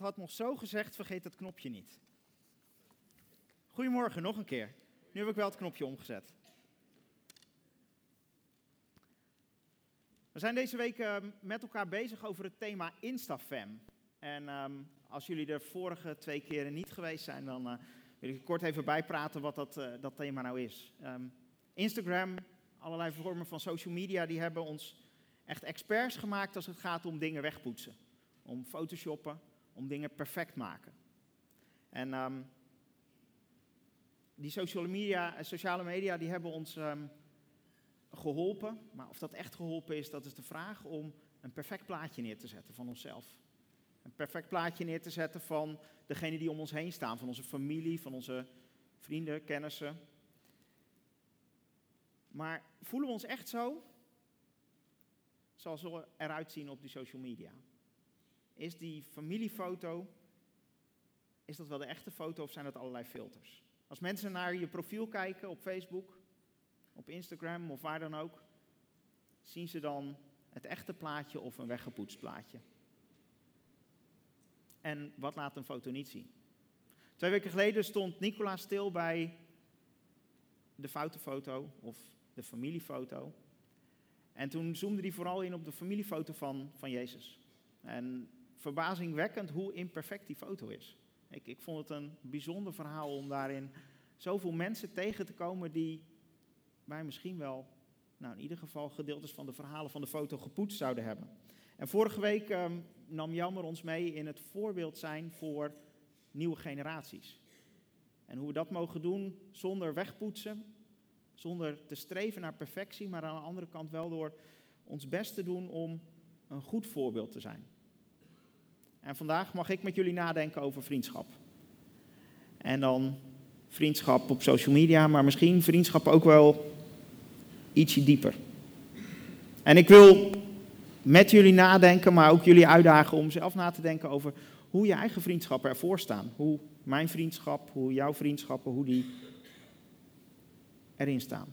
had nog zo gezegd, vergeet dat knopje niet. Goedemorgen, nog een keer. Nu heb ik wel het knopje omgezet. We zijn deze week uh, met elkaar bezig over het thema Instafam. En um, als jullie de vorige twee keren niet geweest zijn, dan uh, wil ik kort even bijpraten wat dat, uh, dat thema nou is. Um, Instagram, allerlei vormen van social media, die hebben ons echt experts gemaakt als het gaat om dingen wegpoetsen. Om photoshoppen, om dingen perfect maken. En um, die sociale media, sociale media die hebben ons um, geholpen. Maar of dat echt geholpen is, dat is de vraag om een perfect plaatje neer te zetten van onszelf. Een perfect plaatje neer te zetten van degenen die om ons heen staan. Van onze familie, van onze vrienden, kennissen. Maar voelen we ons echt zo? Zoals we eruit zien op die social media? Is die familiefoto, is dat wel de echte foto of zijn dat allerlei filters? Als mensen naar je profiel kijken op Facebook, op Instagram of waar dan ook, zien ze dan het echte plaatje of een weggepoetst plaatje? En wat laat een foto niet zien? Twee weken geleden stond Nicola stil bij de foute foto of de familiefoto. En toen zoomde hij vooral in op de familiefoto van, van Jezus. En verbazingwekkend hoe imperfect die foto is. Ik, ik vond het een bijzonder verhaal om daarin zoveel mensen tegen te komen die wij misschien wel, nou in ieder geval gedeeltes van de verhalen van de foto gepoetst zouden hebben. En vorige week um, nam Jammer ons mee in het voorbeeld zijn voor nieuwe generaties. En hoe we dat mogen doen zonder wegpoetsen, zonder te streven naar perfectie, maar aan de andere kant wel door ons best te doen om een goed voorbeeld te zijn. En vandaag mag ik met jullie nadenken over vriendschap. En dan vriendschap op social media, maar misschien vriendschap ook wel ietsje dieper. En ik wil met jullie nadenken, maar ook jullie uitdagen om zelf na te denken over hoe je eigen vriendschappen ervoor staan. Hoe mijn vriendschap, hoe jouw vriendschappen, hoe die erin staan.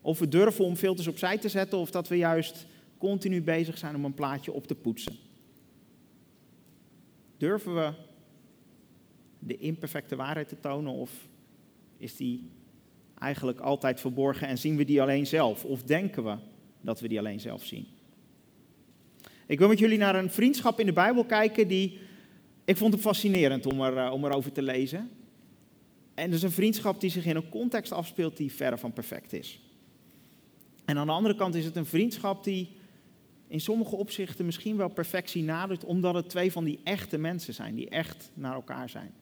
Of we durven om filters opzij te zetten, of dat we juist continu bezig zijn om een plaatje op te poetsen. Durven we de imperfecte waarheid te tonen, of is die eigenlijk altijd verborgen en zien we die alleen zelf? Of denken we dat we die alleen zelf zien? Ik wil met jullie naar een vriendschap in de Bijbel kijken die. Ik vond het fascinerend om, er, uh, om erover te lezen. En dat is een vriendschap die zich in een context afspeelt die verre van perfect is. En aan de andere kant is het een vriendschap die in sommige opzichten misschien wel perfectie nadert, omdat het twee van die echte mensen zijn, die echt naar elkaar zijn.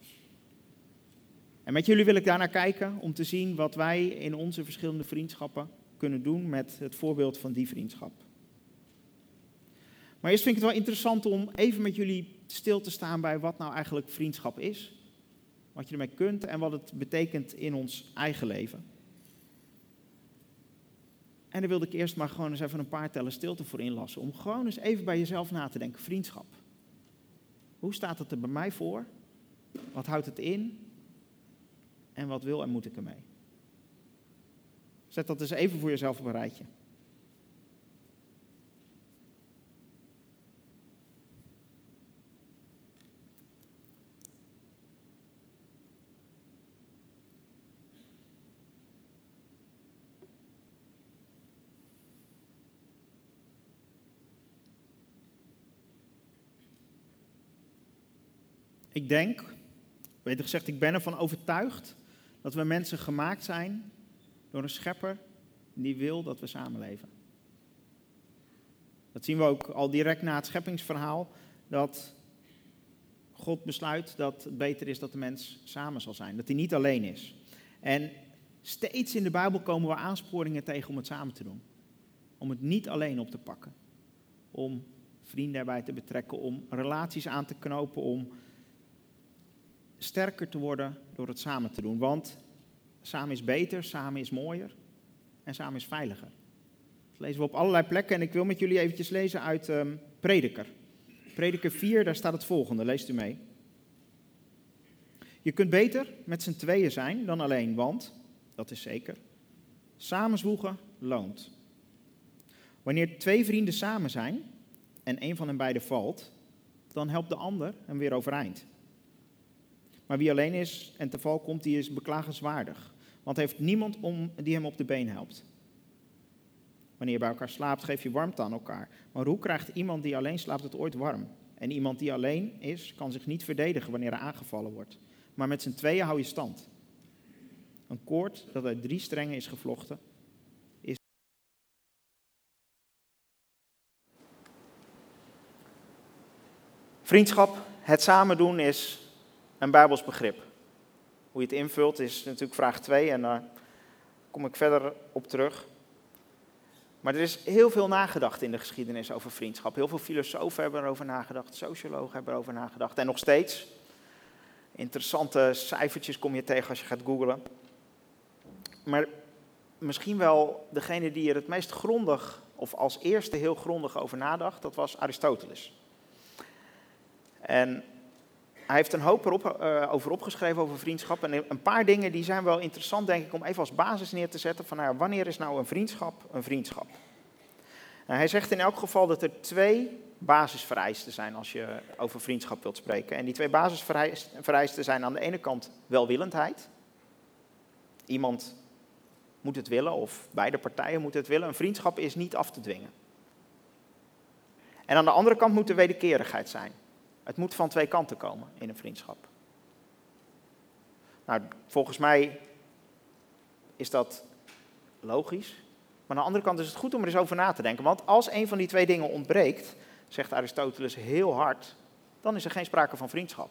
En met jullie wil ik daarnaar kijken om te zien wat wij in onze verschillende vriendschappen kunnen doen met het voorbeeld van die vriendschap. Maar eerst vind ik het wel interessant om even met jullie stil te staan bij wat nou eigenlijk vriendschap is. Wat je ermee kunt en wat het betekent in ons eigen leven. En daar wilde ik eerst maar gewoon eens even een paar tellen stilte voor inlassen. Om gewoon eens even bij jezelf na te denken. Vriendschap. Hoe staat het er bij mij voor? Wat houdt het in? En wat wil en moet ik ermee? Zet dat eens even voor jezelf op een rijtje. Ik denk, beter gezegd, ik ben ervan overtuigd dat we mensen gemaakt zijn door een schepper die wil dat we samenleven. Dat zien we ook al direct na het scheppingsverhaal, dat God besluit dat het beter is dat de mens samen zal zijn, dat hij niet alleen is. En steeds in de Bijbel komen we aansporingen tegen om het samen te doen. Om het niet alleen op te pakken. Om vrienden erbij te betrekken, om relaties aan te knopen, om sterker te worden door het samen te doen. Want samen is beter, samen is mooier en samen is veiliger. Dat lezen we op allerlei plekken en ik wil met jullie eventjes lezen uit um, Prediker. Prediker 4, daar staat het volgende, leest u mee. Je kunt beter met z'n tweeën zijn dan alleen, want, dat is zeker, samenzwoegen loont. Wanneer twee vrienden samen zijn en een van hen beiden valt, dan helpt de ander hem weer overeind. Maar wie alleen is en te komt, die is beklagenswaardig. Want heeft niemand om, die hem op de been helpt. Wanneer je bij elkaar slaapt, geef je warmte aan elkaar. Maar hoe krijgt iemand die alleen slaapt het ooit warm? En iemand die alleen is, kan zich niet verdedigen wanneer hij aangevallen wordt. Maar met z'n tweeën hou je stand. Een koord dat uit drie strengen is gevlochten, is. Vriendschap, het samen doen is een Bijbels begrip. Hoe je het invult is natuurlijk vraag 2 en daar kom ik verder op terug. Maar er is heel veel nagedacht in de geschiedenis over vriendschap. Heel veel filosofen hebben erover nagedacht, sociologen hebben erover nagedacht. En nog steeds. Interessante cijfertjes kom je tegen als je gaat googlen. Maar misschien wel degene die er het meest grondig, of als eerste heel grondig over nadacht, dat was Aristoteles. En hij heeft een hoop erop, uh, over opgeschreven over vriendschap. En een paar dingen die zijn wel interessant, denk ik, om even als basis neer te zetten van nou, wanneer is nou een vriendschap een vriendschap? Nou, hij zegt in elk geval dat er twee basisvereisten zijn als je over vriendschap wilt spreken. En die twee basisvereisten zijn aan de ene kant welwillendheid. Iemand moet het willen of beide partijen moeten het willen. Een vriendschap is niet af te dwingen. En aan de andere kant moet er wederkerigheid zijn. Het moet van twee kanten komen in een vriendschap. Nou, volgens mij is dat logisch. Maar aan de andere kant is het goed om er eens over na te denken. Want als een van die twee dingen ontbreekt, zegt Aristoteles heel hard, dan is er geen sprake van vriendschap.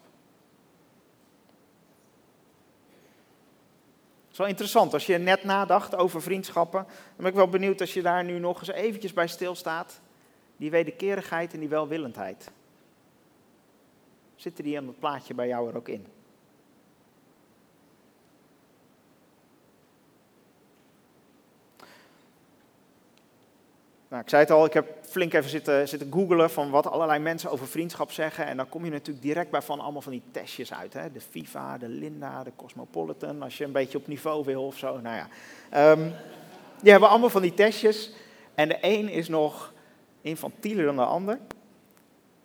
Het is wel interessant, als je net nadacht over vriendschappen, dan ben ik wel benieuwd als je daar nu nog eens eventjes bij stilstaat. Die wederkerigheid en die welwillendheid. Zitten die aan het plaatje bij jou er ook in? Nou, ik zei het al, ik heb flink even zitten, zitten googelen van wat allerlei mensen over vriendschap zeggen. En dan kom je natuurlijk direct bij van allemaal van die testjes uit. Hè? De FIFA, de Linda, de Cosmopolitan, als je een beetje op niveau wil of zo. Nou ja, um, die hebben allemaal van die testjes. En de een is nog infantieler dan de ander.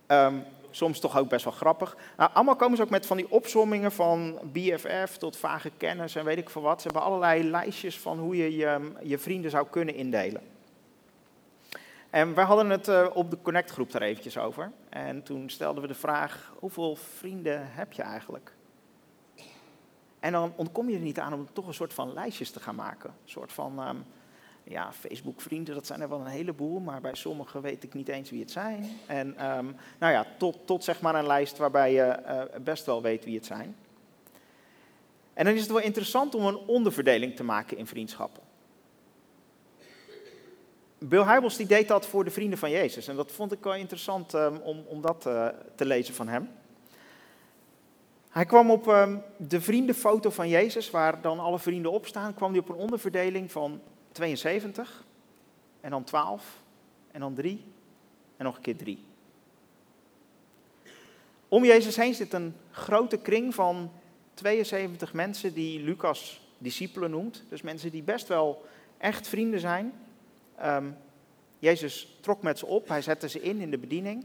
Um, soms toch ook best wel grappig. Nou, allemaal komen ze ook met van die opsommingen van BFF tot vage kennis en weet ik veel wat. Ze hebben allerlei lijstjes van hoe je je, je vrienden zou kunnen indelen. En wij hadden het uh, op de Connect-groep daar eventjes over. En toen stelden we de vraag, hoeveel vrienden heb je eigenlijk? En dan ontkom je er niet aan om toch een soort van lijstjes te gaan maken. Een soort van, um, ja, Facebook-vrienden, dat zijn er wel een heleboel, maar bij sommigen weet ik niet eens wie het zijn. En um, nou ja, tot, tot zeg maar een lijst waarbij je uh, best wel weet wie het zijn. En dan is het wel interessant om een onderverdeling te maken in vriendschappen. Bill Hybels die deed dat voor de vrienden van Jezus. En dat vond ik wel interessant um, om, om dat uh, te lezen van hem. Hij kwam op um, de vriendenfoto van Jezus, waar dan alle vrienden op staan, kwam hij op een onderverdeling van 72, en dan 12, en dan 3, en nog een keer 3. Om Jezus heen zit een grote kring van 72 mensen die Lucas discipelen noemt. Dus mensen die best wel echt vrienden zijn. Um, Jezus trok met ze op, hij zette ze in in de bediening,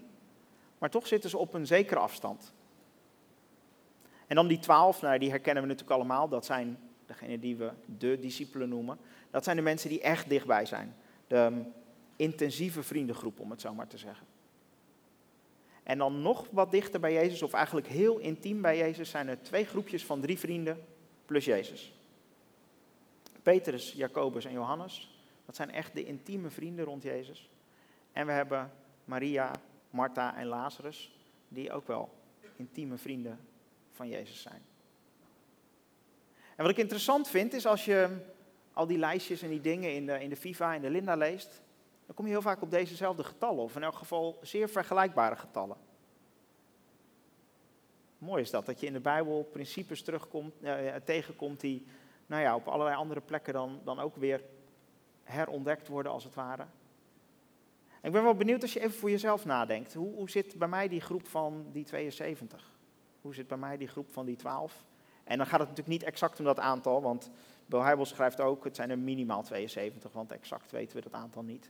maar toch zitten ze op een zekere afstand. En dan die twaalf, nou, die herkennen we natuurlijk allemaal, dat zijn degenen die we de discipelen noemen. Dat zijn de mensen die echt dichtbij zijn. De um, intensieve vriendengroep, om het zo maar te zeggen. En dan nog wat dichter bij Jezus, of eigenlijk heel intiem bij Jezus, zijn er twee groepjes van drie vrienden plus Jezus. Petrus, Jacobus en Johannes. Dat zijn echt de intieme vrienden rond Jezus. En we hebben Maria, Martha en Lazarus, die ook wel intieme vrienden van Jezus zijn. En wat ik interessant vind, is als je al die lijstjes en die dingen in de, in de FIFA en de Linda leest, dan kom je heel vaak op dezezelfde getallen, of in elk geval zeer vergelijkbare getallen. Mooi is dat, dat je in de Bijbel principes terugkomt, eh, tegenkomt die nou ja, op allerlei andere plekken dan, dan ook weer herontdekt worden, als het ware. ik ben wel benieuwd als je even voor jezelf nadenkt. Hoe, hoe zit bij mij die groep van die 72? Hoe zit bij mij die groep van die 12? En dan gaat het natuurlijk niet exact om dat aantal, want Bill Hybels schrijft ook, het zijn er minimaal 72, want exact weten we dat aantal niet.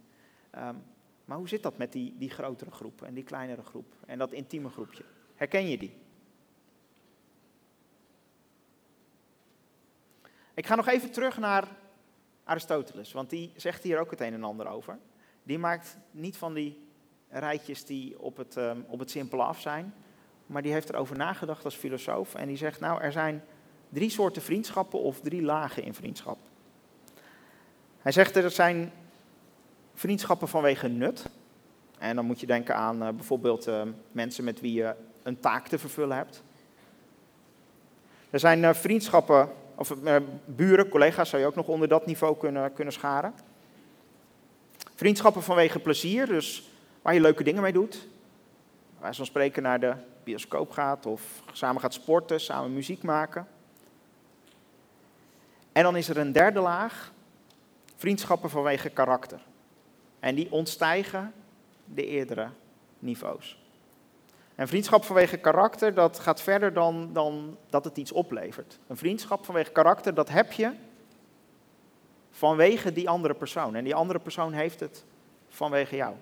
Um, Maar hoe zit dat met die, die grotere groep en die kleinere groep en dat intieme groepje? Herken je die? Ik ga nog even terug naar Aristoteles, want die zegt hier ook het een en ander over. Die maakt niet van die rijtjes die op het, um, op het simpele af zijn, maar die heeft erover nagedacht als filosoof en die zegt, nou, er zijn drie soorten vriendschappen of drie lagen in vriendschap. Hij zegt er zijn vriendschappen vanwege nut. En dan moet je denken aan uh, bijvoorbeeld uh, mensen met wie je een taak te vervullen hebt. Er zijn uh, vriendschappen, of buren, collega's zou je ook nog onder dat niveau kunnen, kunnen scharen. Vriendschappen vanwege plezier, dus waar je leuke dingen mee doet. Waar je van spreken naar de bioscoop gaat of samen gaat sporten, samen muziek maken. En dan is er een derde laag, vriendschappen vanwege karakter. En die ontstijgen de eerdere niveaus. En vriendschap vanwege karakter, dat gaat verder dan, dan dat het iets oplevert. Een vriendschap vanwege karakter, dat heb je vanwege die andere persoon. En die andere persoon heeft het vanwege jou.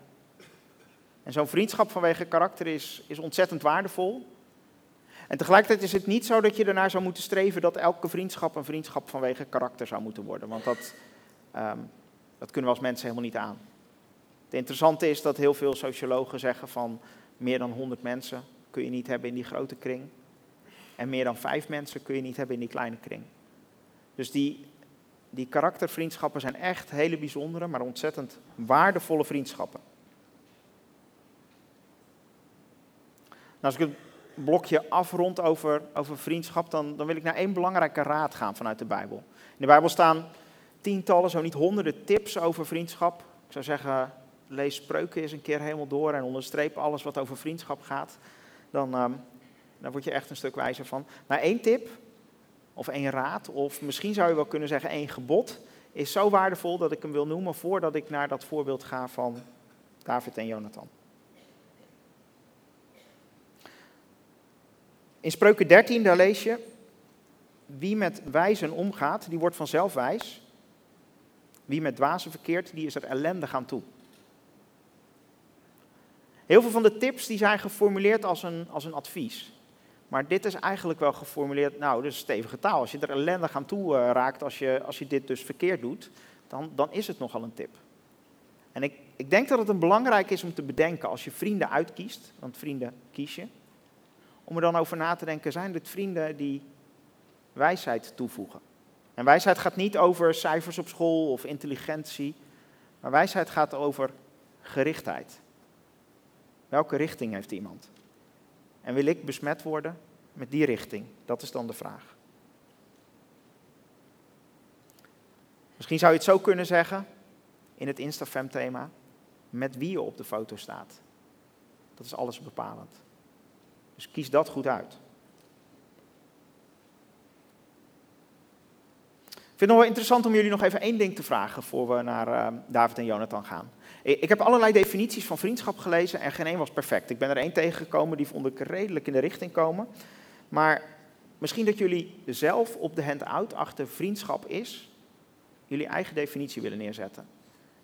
En zo'n vriendschap vanwege karakter is, is ontzettend waardevol. En tegelijkertijd is het niet zo dat je ernaar zou moeten streven dat elke vriendschap een vriendschap vanwege karakter zou moeten worden. Want dat, um, dat kunnen we als mensen helemaal niet aan. Het interessante is dat heel veel sociologen zeggen van meer dan 100 mensen kun je niet hebben in die grote kring. En meer dan vijf mensen kun je niet hebben in die kleine kring. Dus die, die karaktervriendschappen zijn echt hele bijzondere, maar ontzettend waardevolle vriendschappen. Nou, als ik het blokje afrond over, over vriendschap, dan, dan wil ik naar één belangrijke raad gaan vanuit de Bijbel. In de Bijbel staan tientallen, zo niet honderden tips over vriendschap. Ik zou zeggen, lees spreuken eens een keer helemaal door en onderstreep alles wat over vriendschap gaat. Dan, um, dan word je echt een stuk wijzer van. Maar één tip, of één raad, of misschien zou je wel kunnen zeggen één gebod, is zo waardevol dat ik hem wil noemen voordat ik naar dat voorbeeld ga van David en Jonathan. In Spreuken 13, daar lees je, wie met wijzen omgaat, die wordt vanzelf wijs. Wie met dwazen verkeert, die is er ellendig aan toe. Heel veel van de tips die zijn geformuleerd als een, als een advies. Maar dit is eigenlijk wel geformuleerd, nou, dus stevige taal. Als je er ellendig aan toe uh, raakt als je, als je dit dus verkeerd doet, dan, dan is het nogal een tip. En ik, ik denk dat het een belangrijk is om te bedenken als je vrienden uitkiest, want vrienden kies je, om er dan over na te denken, zijn dit vrienden die wijsheid toevoegen? En wijsheid gaat niet over cijfers op school of intelligentie, maar wijsheid gaat over gerichtheid. Welke richting heeft iemand? En wil ik besmet worden met die richting? Dat is dan de vraag. Misschien zou je het zo kunnen zeggen in het Instafam-thema: met wie je op de foto staat. Dat is alles bepalend. Dus kies dat goed uit. Ik vind het nog wel interessant om jullie nog even één ding te vragen voor we naar uh, David en Jonathan gaan. Ik heb allerlei definities van vriendschap gelezen en geen één was perfect. Ik ben er één tegengekomen, die vond ik redelijk in de richting komen. Maar misschien dat jullie zelf op de hand-out achter vriendschap is, jullie eigen definitie willen neerzetten.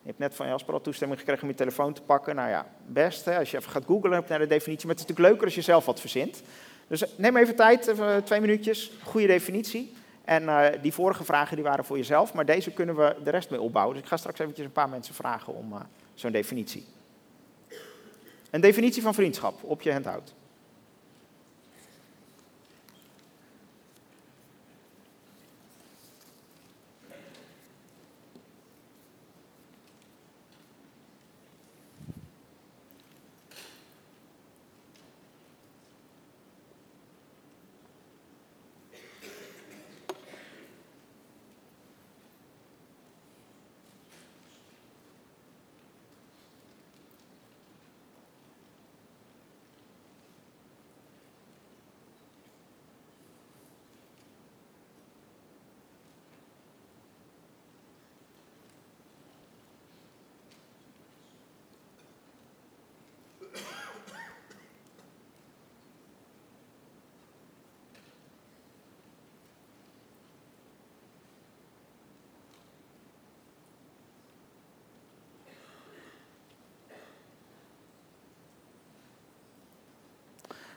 Je hebt net van Jasper al toestemming gekregen om je telefoon te pakken. Nou ja, best hè, als je even gaat googlen naar de definitie. Maar het is natuurlijk leuker als je zelf wat verzint. Dus neem even tijd, even twee minuutjes, goede definitie. En uh, die vorige vragen die waren voor jezelf, maar deze kunnen we de rest mee opbouwen. Dus ik ga straks eventjes een paar mensen vragen om zo'n definitie. Een definitie van vriendschap op je handhoud.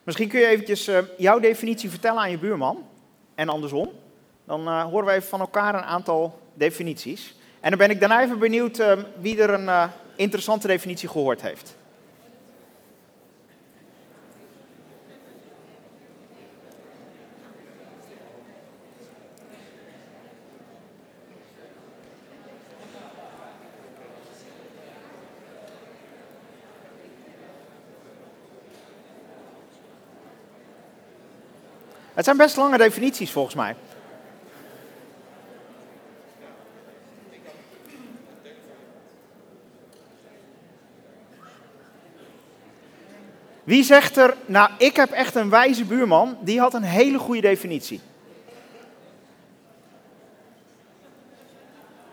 Misschien kun je eventjes uh, jouw definitie vertellen aan je buurman en andersom. Dan uh, horen we even van elkaar een aantal definities. En dan ben ik daarna even benieuwd uh, wie er een interessante definitie gehoord heeft. Het zijn best lange definities volgens mij. Wie zegt er, nou ik heb echt een wijze buurman, die had een hele goede definitie.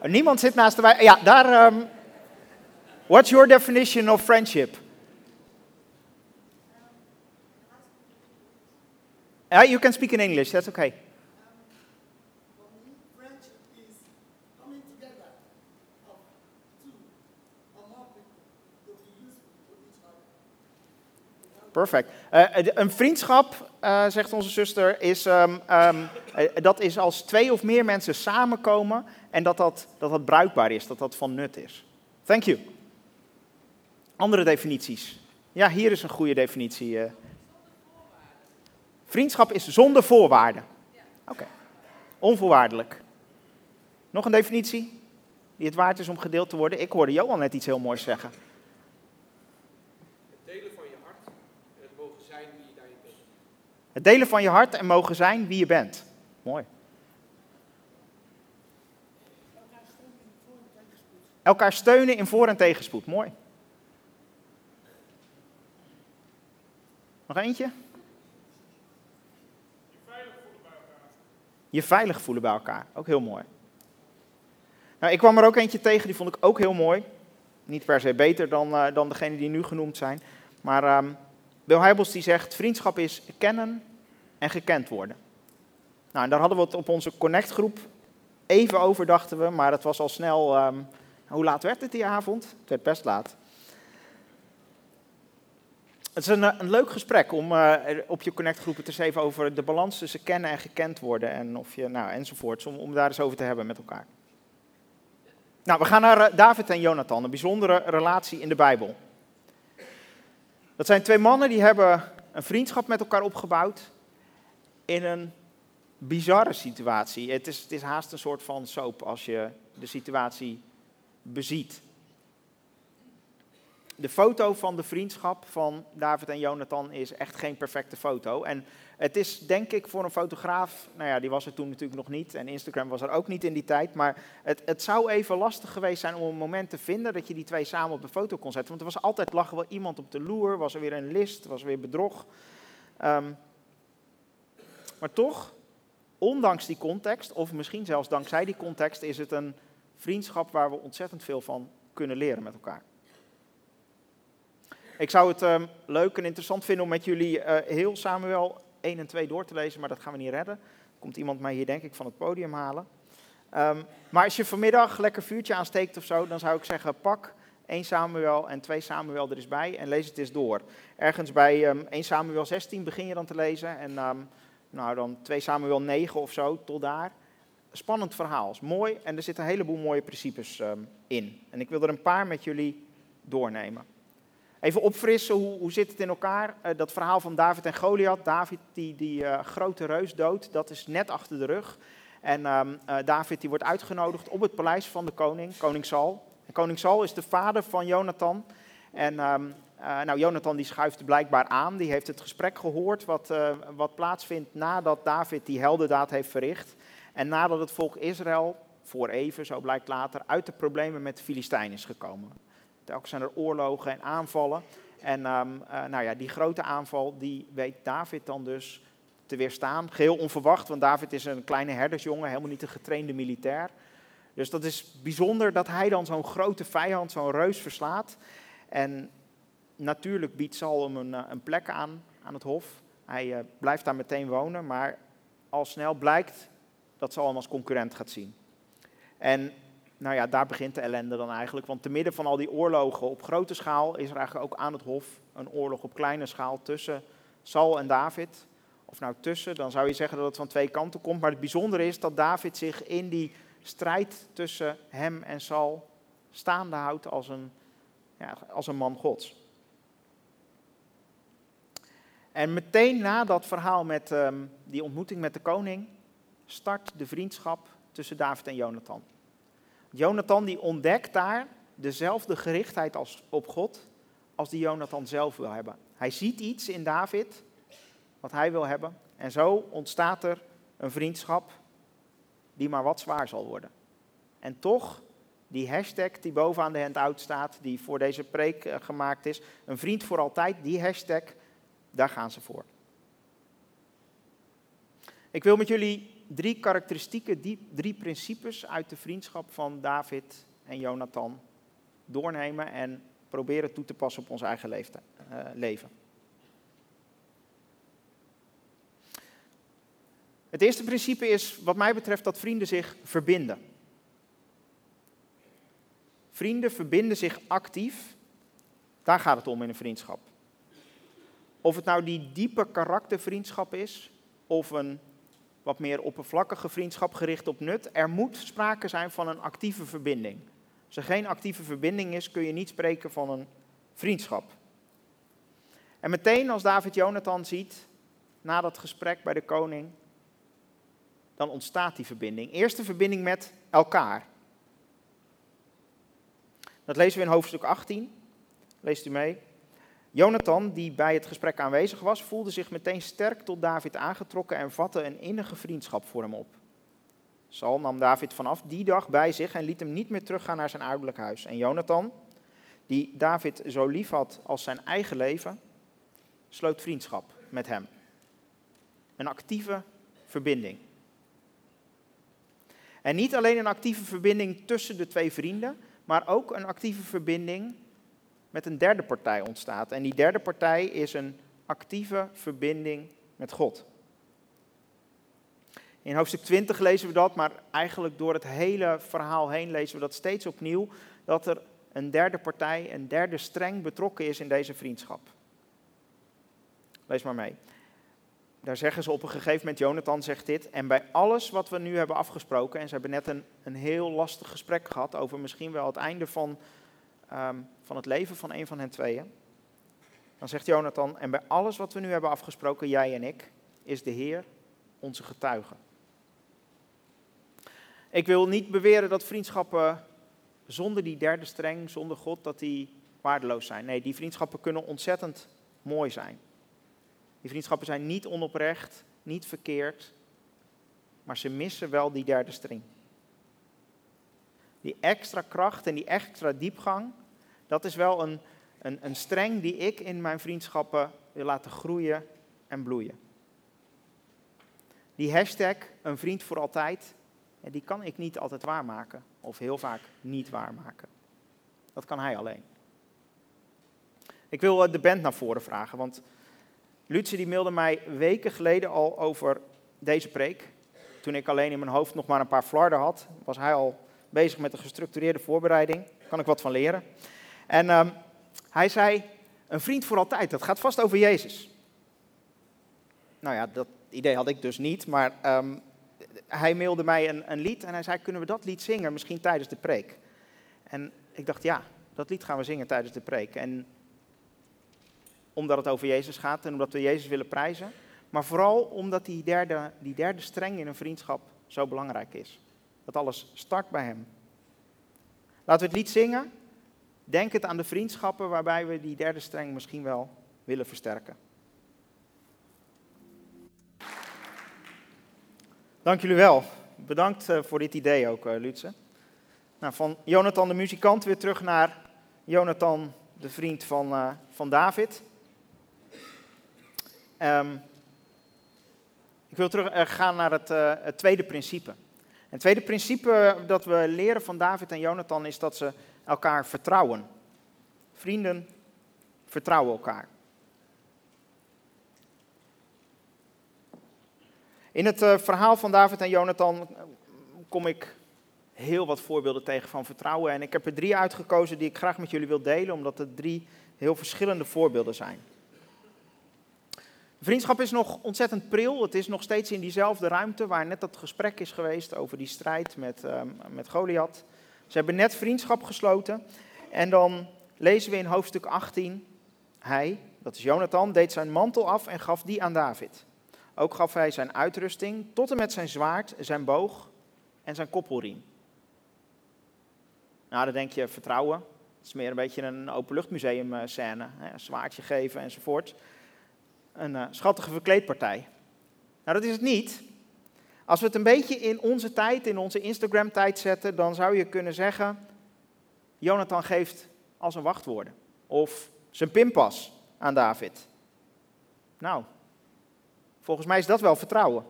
Niemand zit naast de wijze. Ja, daar. Um, what's your definition of friendship? Uh, you can speak in English, that's okay. Perfect. Uh, een vriendschap, uh, zegt onze zuster, is, um, um, dat is als twee of meer mensen samenkomen en dat dat, dat dat bruikbaar is, dat dat van nut is. Thank you. Andere definities. Ja, hier is een goede definitie. Vriendschap is zonder voorwaarden. Oké. Onvoorwaardelijk. Nog een definitie die het waard is om gedeeld te worden? Ik hoorde Johan net iets heel moois zeggen. Het delen van je hart en het mogen zijn wie je daarin bent. Het delen van je hart en mogen zijn wie je bent. Mooi. Elkaar steunen in voor- en tegenspoed. Mooi. Nog eentje? Je veilig voelen bij elkaar. Ook heel mooi. Nou, ik kwam er ook eentje tegen, die vond ik ook heel mooi. Niet per se beter dan, uh, dan degene die nu genoemd zijn. Maar um, Wil Heibels die zegt, vriendschap is kennen en gekend worden. Nou, en daar hadden we het op onze connectgroep even over, dachten we. Maar het was al snel, um, hoe laat werd het die avond? Het werd best laat. Het is een, eh, een leuk gesprek om uh, op je connectgroepen te even over de balans tussen kennen en gekend worden en of je, nou, enzovoorts, om, om daar eens over te hebben met elkaar. Nou, we gaan naar uh, David en Jonathan, een bijzondere relatie in de Bijbel. Dat zijn twee mannen die hebben een vriendschap met elkaar opgebouwd in een bizarre situatie. Het is, het is haast een soort van soap als je de situatie beziet de foto van de vriendschap van David en Jonathan is echt geen perfecte foto. En het is denk ik voor een fotograaf, nou ja, die was er toen natuurlijk nog niet en Instagram was er ook niet in die tijd, maar het, het zou even lastig geweest zijn om een moment te vinden dat je die twee samen op de foto kon zetten. Want er was altijd, lag wel iemand op de loer, was er weer een list, was er weer bedrog. Um, maar toch, ondanks die context, of misschien zelfs dankzij die context, is het een vriendschap waar we ontzettend veel van kunnen leren met elkaar. Ik zou het um, leuk en interessant vinden om met jullie uh, heel Samuel 1 en 2 door te lezen, maar dat gaan we niet redden. Komt iemand mij hier denk ik van het podium halen. Um, maar als je vanmiddag lekker vuurtje aansteekt of zo, dan zou ik zeggen pak 1 Samuel en 2 Samuel er eens bij en lees het eens door. Ergens bij um, 1 Samuel 16 begin je dan te lezen en nou, dan 2 Samuel 9 of zo, tot daar. Spannend verhaal, mooi en er zitten een heleboel mooie principes in. En ik wil er een paar met jullie doornemen. Even opfrissen, hoe, hoe zit het in elkaar? Uh, dat verhaal van David en Goliath. David die die uh, grote reus dood, dat is net achter de rug. En um, uh, David die wordt uitgenodigd op het paleis van de koning, koning Saul. En koning Saul is de vader van Jonathan. En um, nou, Jonathan die schuift blijkbaar aan, die heeft het gesprek gehoord wat, wat plaatsvindt nadat David die heldendaad heeft verricht. En nadat het volk Israël, voor even, zo blijkt later, uit de problemen met de Filistijn is gekomen. Telkens zijn er oorlogen en aanvallen. En um, uh, nou ja, die grote aanval, die weet David dan dus te weerstaan. Geheel onverwacht, want David is een kleine herdersjongen, helemaal niet een getrainde militair. Dus dat is bijzonder dat hij dan zo'n grote vijand, zo'n reus verslaat. En natuurlijk biedt Saul hem een, eh, een plek aan, aan het hof. Hij uh, blijft daar meteen wonen, maar al snel blijkt dat Saul hem als concurrent gaat zien. En nou ja, daar begint de ellende dan eigenlijk. Want te midden van al die oorlogen op grote schaal is er eigenlijk ook aan het hof een oorlog op kleine schaal tussen Saul en David, of nou tussen, dan zou je zeggen dat het van twee kanten komt. Maar het bijzondere is dat David zich in die strijd tussen hem en Saul staande houdt als een, ja, als een man Gods. En meteen na dat verhaal met ehm, die ontmoeting met de koning, start de vriendschap tussen David en Jonathan. Jonathan die ontdekt daar dezelfde gerichtheid als, op God als die Jonathan zelf wil hebben. Hij ziet iets in David wat hij wil hebben en zo ontstaat er een vriendschap die maar wat zwaar zal worden. En toch, die hashtag die bovenaan de handout staat, die voor deze preek eh, gemaakt is, een vriend voor altijd, die hashtag, daar gaan ze voor. Ik wil met jullie drie karakteristieken, die, drie principes uit de vriendschap van David en Jonathan doornemen en proberen toe te passen op ons eigen uh, leven. Het eerste principe is, wat mij betreft, dat vrienden zich verbinden. Vrienden verbinden zich actief. Daar gaat het om in een vriendschap. Of het nou die diepe karaktervriendschap is, of een wat meer oppervlakkige vriendschap gericht op nut. Er moet sprake zijn van een actieve verbinding. Als er geen actieve verbinding is, kun je niet spreken van een vriendschap. En meteen als David Jonathan ziet, na dat gesprek bij de koning, dan ontstaat die verbinding. Eerste verbinding met elkaar. Dat lezen we in hoofdstuk 18. Leest u mee. Jonathan, die bij het gesprek aanwezig was, voelde zich meteen sterk tot David aangetrokken en vatte een innige vriendschap voor hem op. Saul nam David vanaf die dag bij zich en liet hem niet meer teruggaan naar zijn ouderlijk huis. En Jonathan, die David zo lief had als zijn eigen leven, sloot vriendschap met hem. Een actieve verbinding. En niet alleen een actieve verbinding tussen de twee vrienden, maar ook een actieve verbinding met een derde partij ontstaat. En die derde partij is een actieve verbinding met God. In hoofdstuk 20 lezen we dat, maar eigenlijk door het hele verhaal heen lezen we dat steeds opnieuw, dat er een derde partij, een derde streng betrokken is in deze vriendschap. Lees maar mee. Daar zeggen ze op een gegeven moment, Jonathan zegt dit, en bij alles wat we nu hebben afgesproken, en ze hebben net een, een heel lastig gesprek gehad over misschien wel het einde van Ehm, van het leven van een van hen tweeën. Dan zegt Jonathan, en bij alles wat we nu hebben afgesproken, jij en ik, is de Heer onze getuige. Ik wil niet beweren dat vriendschappen zonder die derde streng, zonder God, dat die waardeloos zijn. Nee, die vriendschappen kunnen ontzettend mooi zijn. Die vriendschappen zijn niet onoprecht, niet verkeerd, maar ze missen wel die derde streng. Die extra kracht en die extra diepgang, dat is wel een, een, een streng die ik in mijn vriendschappen wil laten groeien en bloeien. Die hashtag, een vriend voor altijd, die kan ik niet altijd waarmaken. Of heel vaak niet waarmaken. Dat kan hij alleen. Ik wil eh, de band naar voren vragen, want Lucie die mailde mij weken geleden al over deze preek. Toen ik alleen in mijn hoofd nog maar een paar flarden had, was hij al bezig met een gestructureerde voorbereiding. Daar kan ik wat van leren. En um, hij zei, een vriend voor altijd, dat gaat vast over Jezus. Nou ja, dat idee had ik dus niet, maar um, hij mailde mij een, een, lied en hij zei, kunnen we dat lied zingen, misschien tijdens de preek? En ik dacht, ja, dat lied gaan we zingen tijdens de preek. En omdat het over Jezus gaat en omdat we Jezus willen prijzen, maar vooral omdat die derde, die derde streng in een vriendschap zo belangrijk is. Dat alles start bij Hem. Laten we het lied zingen. Denk het aan de vriendschappen waarbij we die derde streng misschien wel willen versterken. Dank jullie wel. Bedankt eh, voor dit idee ook, uh, Lutze. Nou, van Jonathan de muzikant weer terug naar Jonathan, de vriend van, uh, van David. Um, ik wil terug gaan naar het, het tweede principe. Het tweede principe dat we leren van David en Jonathan is dat ze elkaar vertrouwen. Vrienden vertrouwen elkaar. In het uh, verhaal van David en Jonathan eh, kom ik heel wat voorbeelden tegen van vertrouwen. En ik heb er drie uitgekozen die ik graag met jullie wil delen, omdat het drie heel verschillende voorbeelden zijn. Vriendschap is nog ontzettend pril. Het is nog steeds in diezelfde ruimte waar net dat gesprek is geweest over die strijd met, uh, met Goliath. Ze hebben net vriendschap gesloten. En dan lezen we in hoofdstuk 18, hij, dat is Jonathan, deed zijn mantel af en gaf die aan David. Ook gaf hij zijn uitrusting tot en met zijn zwaard, zijn boog en zijn koppelriem. Nou, dan denk je vertrouwen. Het is meer een beetje een openluchtmuseum eh, scène. Een zwaardje geven enzovoort. Een uh, schattige verkleedpartij. Nou, dat is het niet. Als we het een beetje in onze tijd, in onze Instagram-tijd zetten, dan zou je kunnen zeggen: Jonathan geeft als een wachtwoorden. Of zijn pinpas aan David. Nou, volgens mij is dat wel vertrouwen.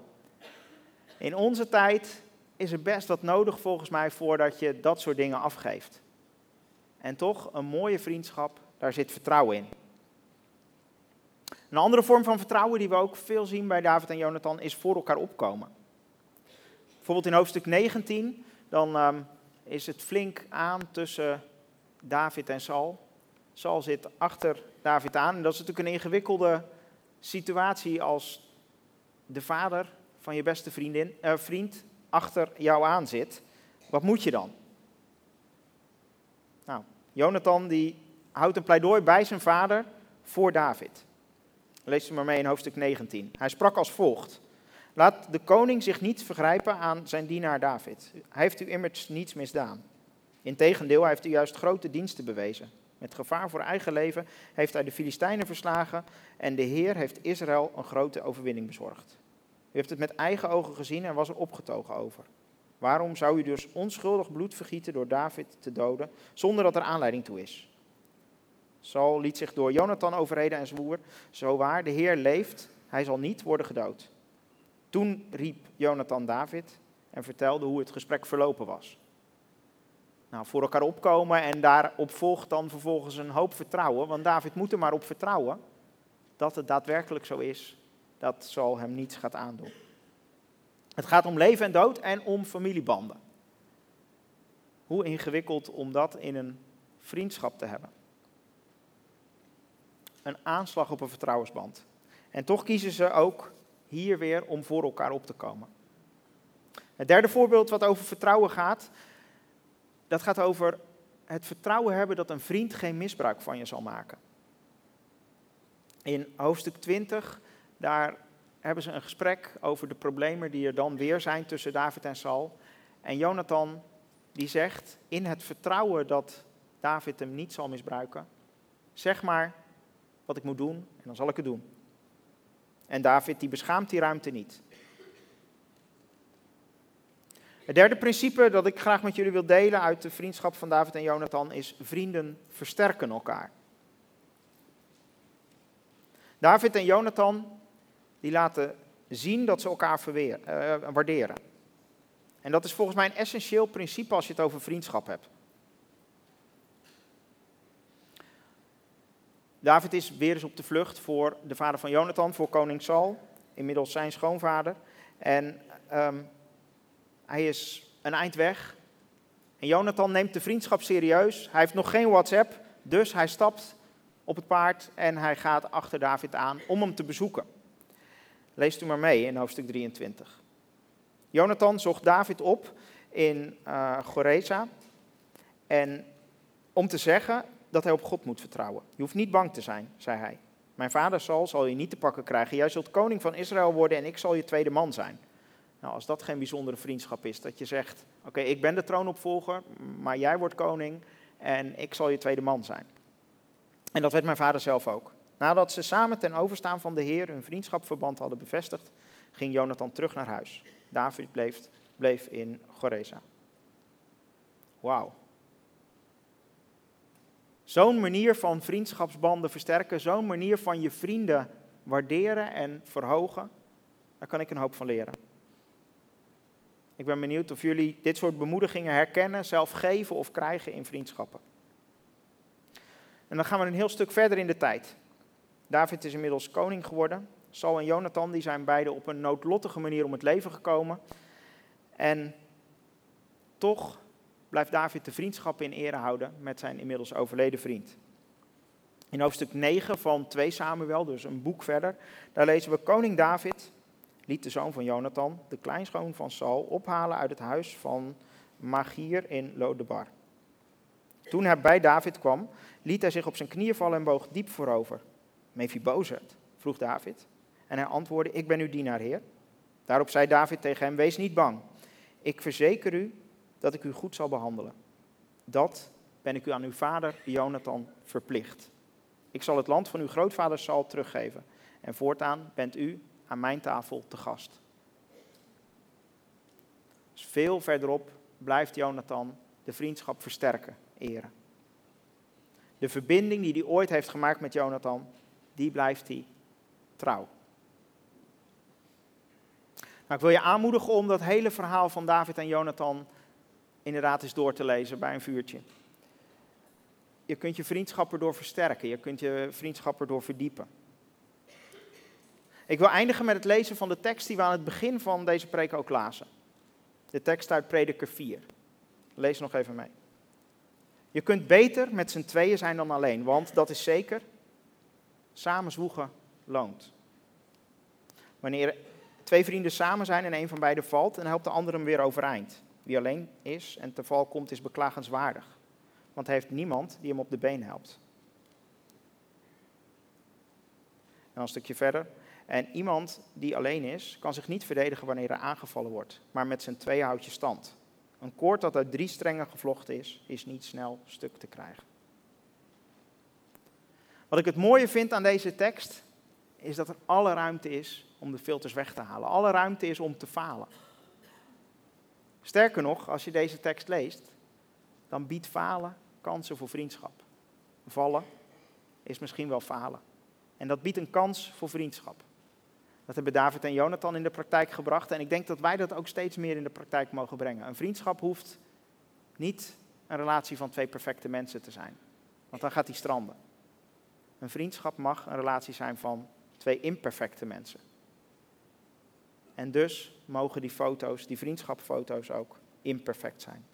In onze tijd is er best wat nodig volgens mij voordat je dat soort dingen afgeeft. En toch, een mooie vriendschap, daar zit vertrouwen in. Een andere vorm van vertrouwen die we ook veel zien bij David en Jonathan is voor elkaar opkomen. Bijvoorbeeld in hoofdstuk 19, dan um, is het flink aan tussen David en Saul. Saul zit achter David aan en dat is natuurlijk een ingewikkelde situatie als de vader van je beste vriendin, uh, vriend achter jou aan zit. Wat moet je dan? Nou, Jonathan die houdt een pleidooi bij zijn vader voor David. Lees het maar mee in hoofdstuk 19. Hij sprak als volgt. Laat de koning zich niet vergrijpen aan zijn dienaar David. Hij heeft u immers niets misdaan. Integendeel, hij heeft u juist grote diensten bewezen. Met gevaar voor eigen leven heeft hij de Filistijnen verslagen en de Heer heeft Israël een grote overwinning bezorgd. U heeft het met eigen ogen gezien en was er opgetogen over. Waarom zou u dus onschuldig bloed vergieten door David te doden, zonder dat er aanleiding toe is? Saul liet zich door Jonathan overreden en zwoer, zo waar, de Heer leeft, hij zal niet worden gedood. Toen riep Jonathan David en vertelde hoe het gesprek verlopen was. Nou, voor elkaar opkomen en daarop volgt dan vervolgens een hoop vertrouwen, want David moet er maar op vertrouwen dat het daadwerkelijk zo is dat Saul hem niets gaat aandoen. Het gaat om leven en dood en om familiebanden. Hoe ingewikkeld om dat in een vriendschap te hebben. Een aanslag op een vertrouwensband. En toch kiezen ze ook hier weer om voor elkaar op te komen. Het derde voorbeeld wat over vertrouwen gaat, dat gaat over het vertrouwen hebben dat een vriend geen misbruik van je zal maken. In hoofdstuk 20, daar hebben ze een gesprek over de problemen die er dan weer zijn tussen David en Saul. En Jonathan die zegt, in het vertrouwen dat David hem niet zal misbruiken, zeg maar wat ik moet doen en dan zal ik het doen. En David die beschaamt die ruimte niet. Het derde principe dat ik graag met jullie wil delen uit de vriendschap van David en Jonathan is vrienden versterken elkaar. David en Jonathan die laten zien dat ze elkaar verweer, uh, waarderen. En dat is volgens mij een essentieel principe als je het over vriendschap hebt. David is weer eens op de vlucht voor de vader van Jonathan, voor koning Saul, inmiddels zijn schoonvader. En um, hij is een eind weg. En Jonathan neemt de vriendschap serieus. Hij heeft nog geen WhatsApp, dus hij stapt op het paard en hij gaat achter David aan om hem te bezoeken. Leest u maar mee in hoofdstuk 23. Jonathan zocht David op in uh, Goreza en om te zeggen dat hij op God moet vertrouwen. Je hoeft niet bang te zijn, zei hij. Mijn vader Saul zal je niet te pakken krijgen. Jij zult koning van Israël worden en ik zal je tweede man zijn. Nou, als dat geen bijzondere vriendschap is, dat je zegt: Oké, ik ben de troonopvolger, maar jij wordt koning en ik zal je tweede man zijn. En dat werd mijn vader zelf ook. Nadat ze samen ten overstaan van de Heer hun vriendschapverband hadden bevestigd, ging Jonathan terug naar huis. David bleef, bleef in Goreza. Wauw. Zo'n manier van vriendschapsbanden versterken, zo'n manier van je vrienden waarderen en verhogen, daar kan ik een hoop van leren. Ik ben benieuwd of jullie dit soort bemoedigingen herkennen, zelf geven of krijgen in vriendschappen. En dan gaan we een heel stuk verder in de tijd. David is inmiddels koning geworden. Saul en Jonathan die zijn beide op een noodlottige manier om het leven gekomen. En toch blijft David de vriendschap in ere houden met zijn inmiddels overleden vriend. In hoofdstuk 9 van 2 Samuel, dus een boek verder, daar lezen we: Koning David liet de zoon van Jonathan, de kleinschoon van Saul, ophalen uit het huis van Magier in Lodebar. Toen hij bij David kwam, liet hij zich op zijn knieën vallen en boog diep voorover. Mephibozet, vroeg David. En hij antwoordde, ik ben uw dienaar, heer. Daarop zei David tegen hem, wees niet bang. Ik verzeker u dat ik u goed zal behandelen. Dat ben ik u aan uw vader Jonathan verplicht. Ik zal het land van uw grootvader Saul teruggeven. En voortaan bent u aan mijn tafel te gast. Dus veel verderop blijft Jonathan de vriendschap versterken, eren. De verbinding die hij ooit heeft gemaakt met Jonathan, die blijft hij trouw. Nou, ik wil je aanmoedigen om dat hele verhaal van David en Jonathan inderdaad eens door te lezen bij een vuurtje. Je kunt je vriendschappen door versterken, je kunt je vriendschappen door verdiepen. Ik wil eindigen met het lezen van de tekst die we aan het begin van deze preek ook lazen. De tekst uit Prediker 4. Lees nog even mee. Je kunt beter met z'n tweeën zijn dan alleen, want dat is zeker, samen zwoegen loont. Wanneer twee vrienden samen zijn en een van beiden valt, dan helpt de ander hem weer overeind. Wie alleen is en te val komt, is beklagenswaardig, want hij heeft niemand die hem op de been helpt. En een stukje verder. En iemand die alleen is, kan zich niet verdedigen wanneer hij aangevallen wordt, maar met zijn twee houdt je stand. Een koord dat uit drie strengen gevlochten is, is niet snel stuk te krijgen. Wat ik het mooie vind aan deze tekst, is dat er alle ruimte is om de filters weg te halen. Alle ruimte is om te falen. Sterker nog, als je deze tekst leest, dan biedt falen kansen voor vriendschap. Vallen is misschien wel falen. En dat biedt een kans voor vriendschap. Dat hebben David en Jonathan in de praktijk gebracht. En ik denk dat wij dat ook steeds meer in de praktijk mogen brengen. Een vriendschap hoeft niet een relatie van twee perfecte mensen te zijn. Want dan gaat die stranden. Een vriendschap mag een relatie zijn van twee imperfecte mensen. En dus mogen die foto's, die vriendschapfoto's ook imperfect zijn.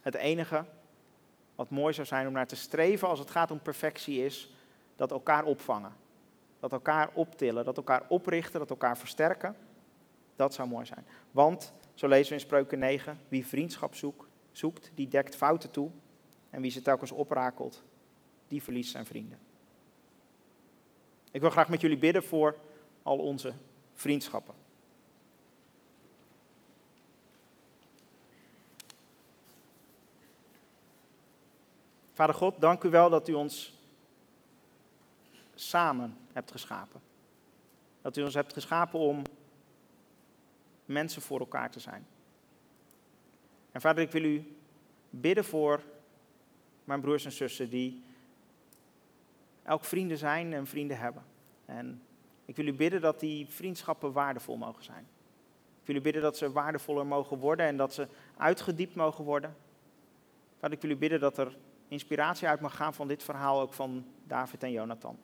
Het enige wat mooi zou zijn om naar te streven als het gaat om perfectie is dat elkaar opvangen. Dat elkaar optillen, dat elkaar oprichten, dat elkaar versterken. Dat zou mooi zijn. Want, zo lezen we in Spreuken 9, wie vriendschap zoekt, zoekt, die dekt fouten toe. En wie ze telkens oprakelt, die verliest zijn vrienden. Ik wil graag met jullie bidden voor al onze vriendschappen. Vader God, dank u wel dat u ons samen hebt geschapen. Dat u ons hebt geschapen om mensen voor elkaar te zijn. En vader, ik wil u bidden voor mijn broers en zussen die elk vrienden zijn en vrienden hebben. En ik wil u bidden dat die vriendschappen waardevol mogen zijn. Ik wil u bidden dat ze waardevoller mogen worden en dat ze uitgediept mogen worden. Vader, ik wil u bidden dat er inspiratie uit mag gaan van dit verhaal, ook van David en Jonathan.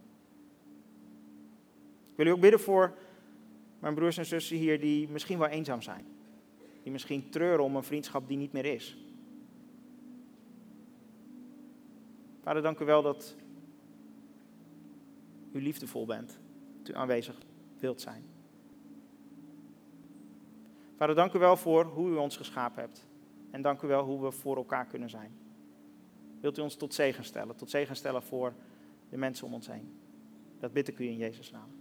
Ik wil u ook bidden voor mijn broers en zussen hier die misschien wel eenzaam zijn. Die misschien treuren om een vriendschap die niet meer is. Vader, dank u wel dat u liefdevol bent. Dat u aanwezig wilt zijn. Vader, dank u wel voor hoe u ons geschapen hebt. En dank u wel hoe we voor elkaar kunnen zijn. Wilt u ons tot zegen stellen, tot zegen stellen voor de mensen om ons heen. Dat bid ik u in Jezus' naam.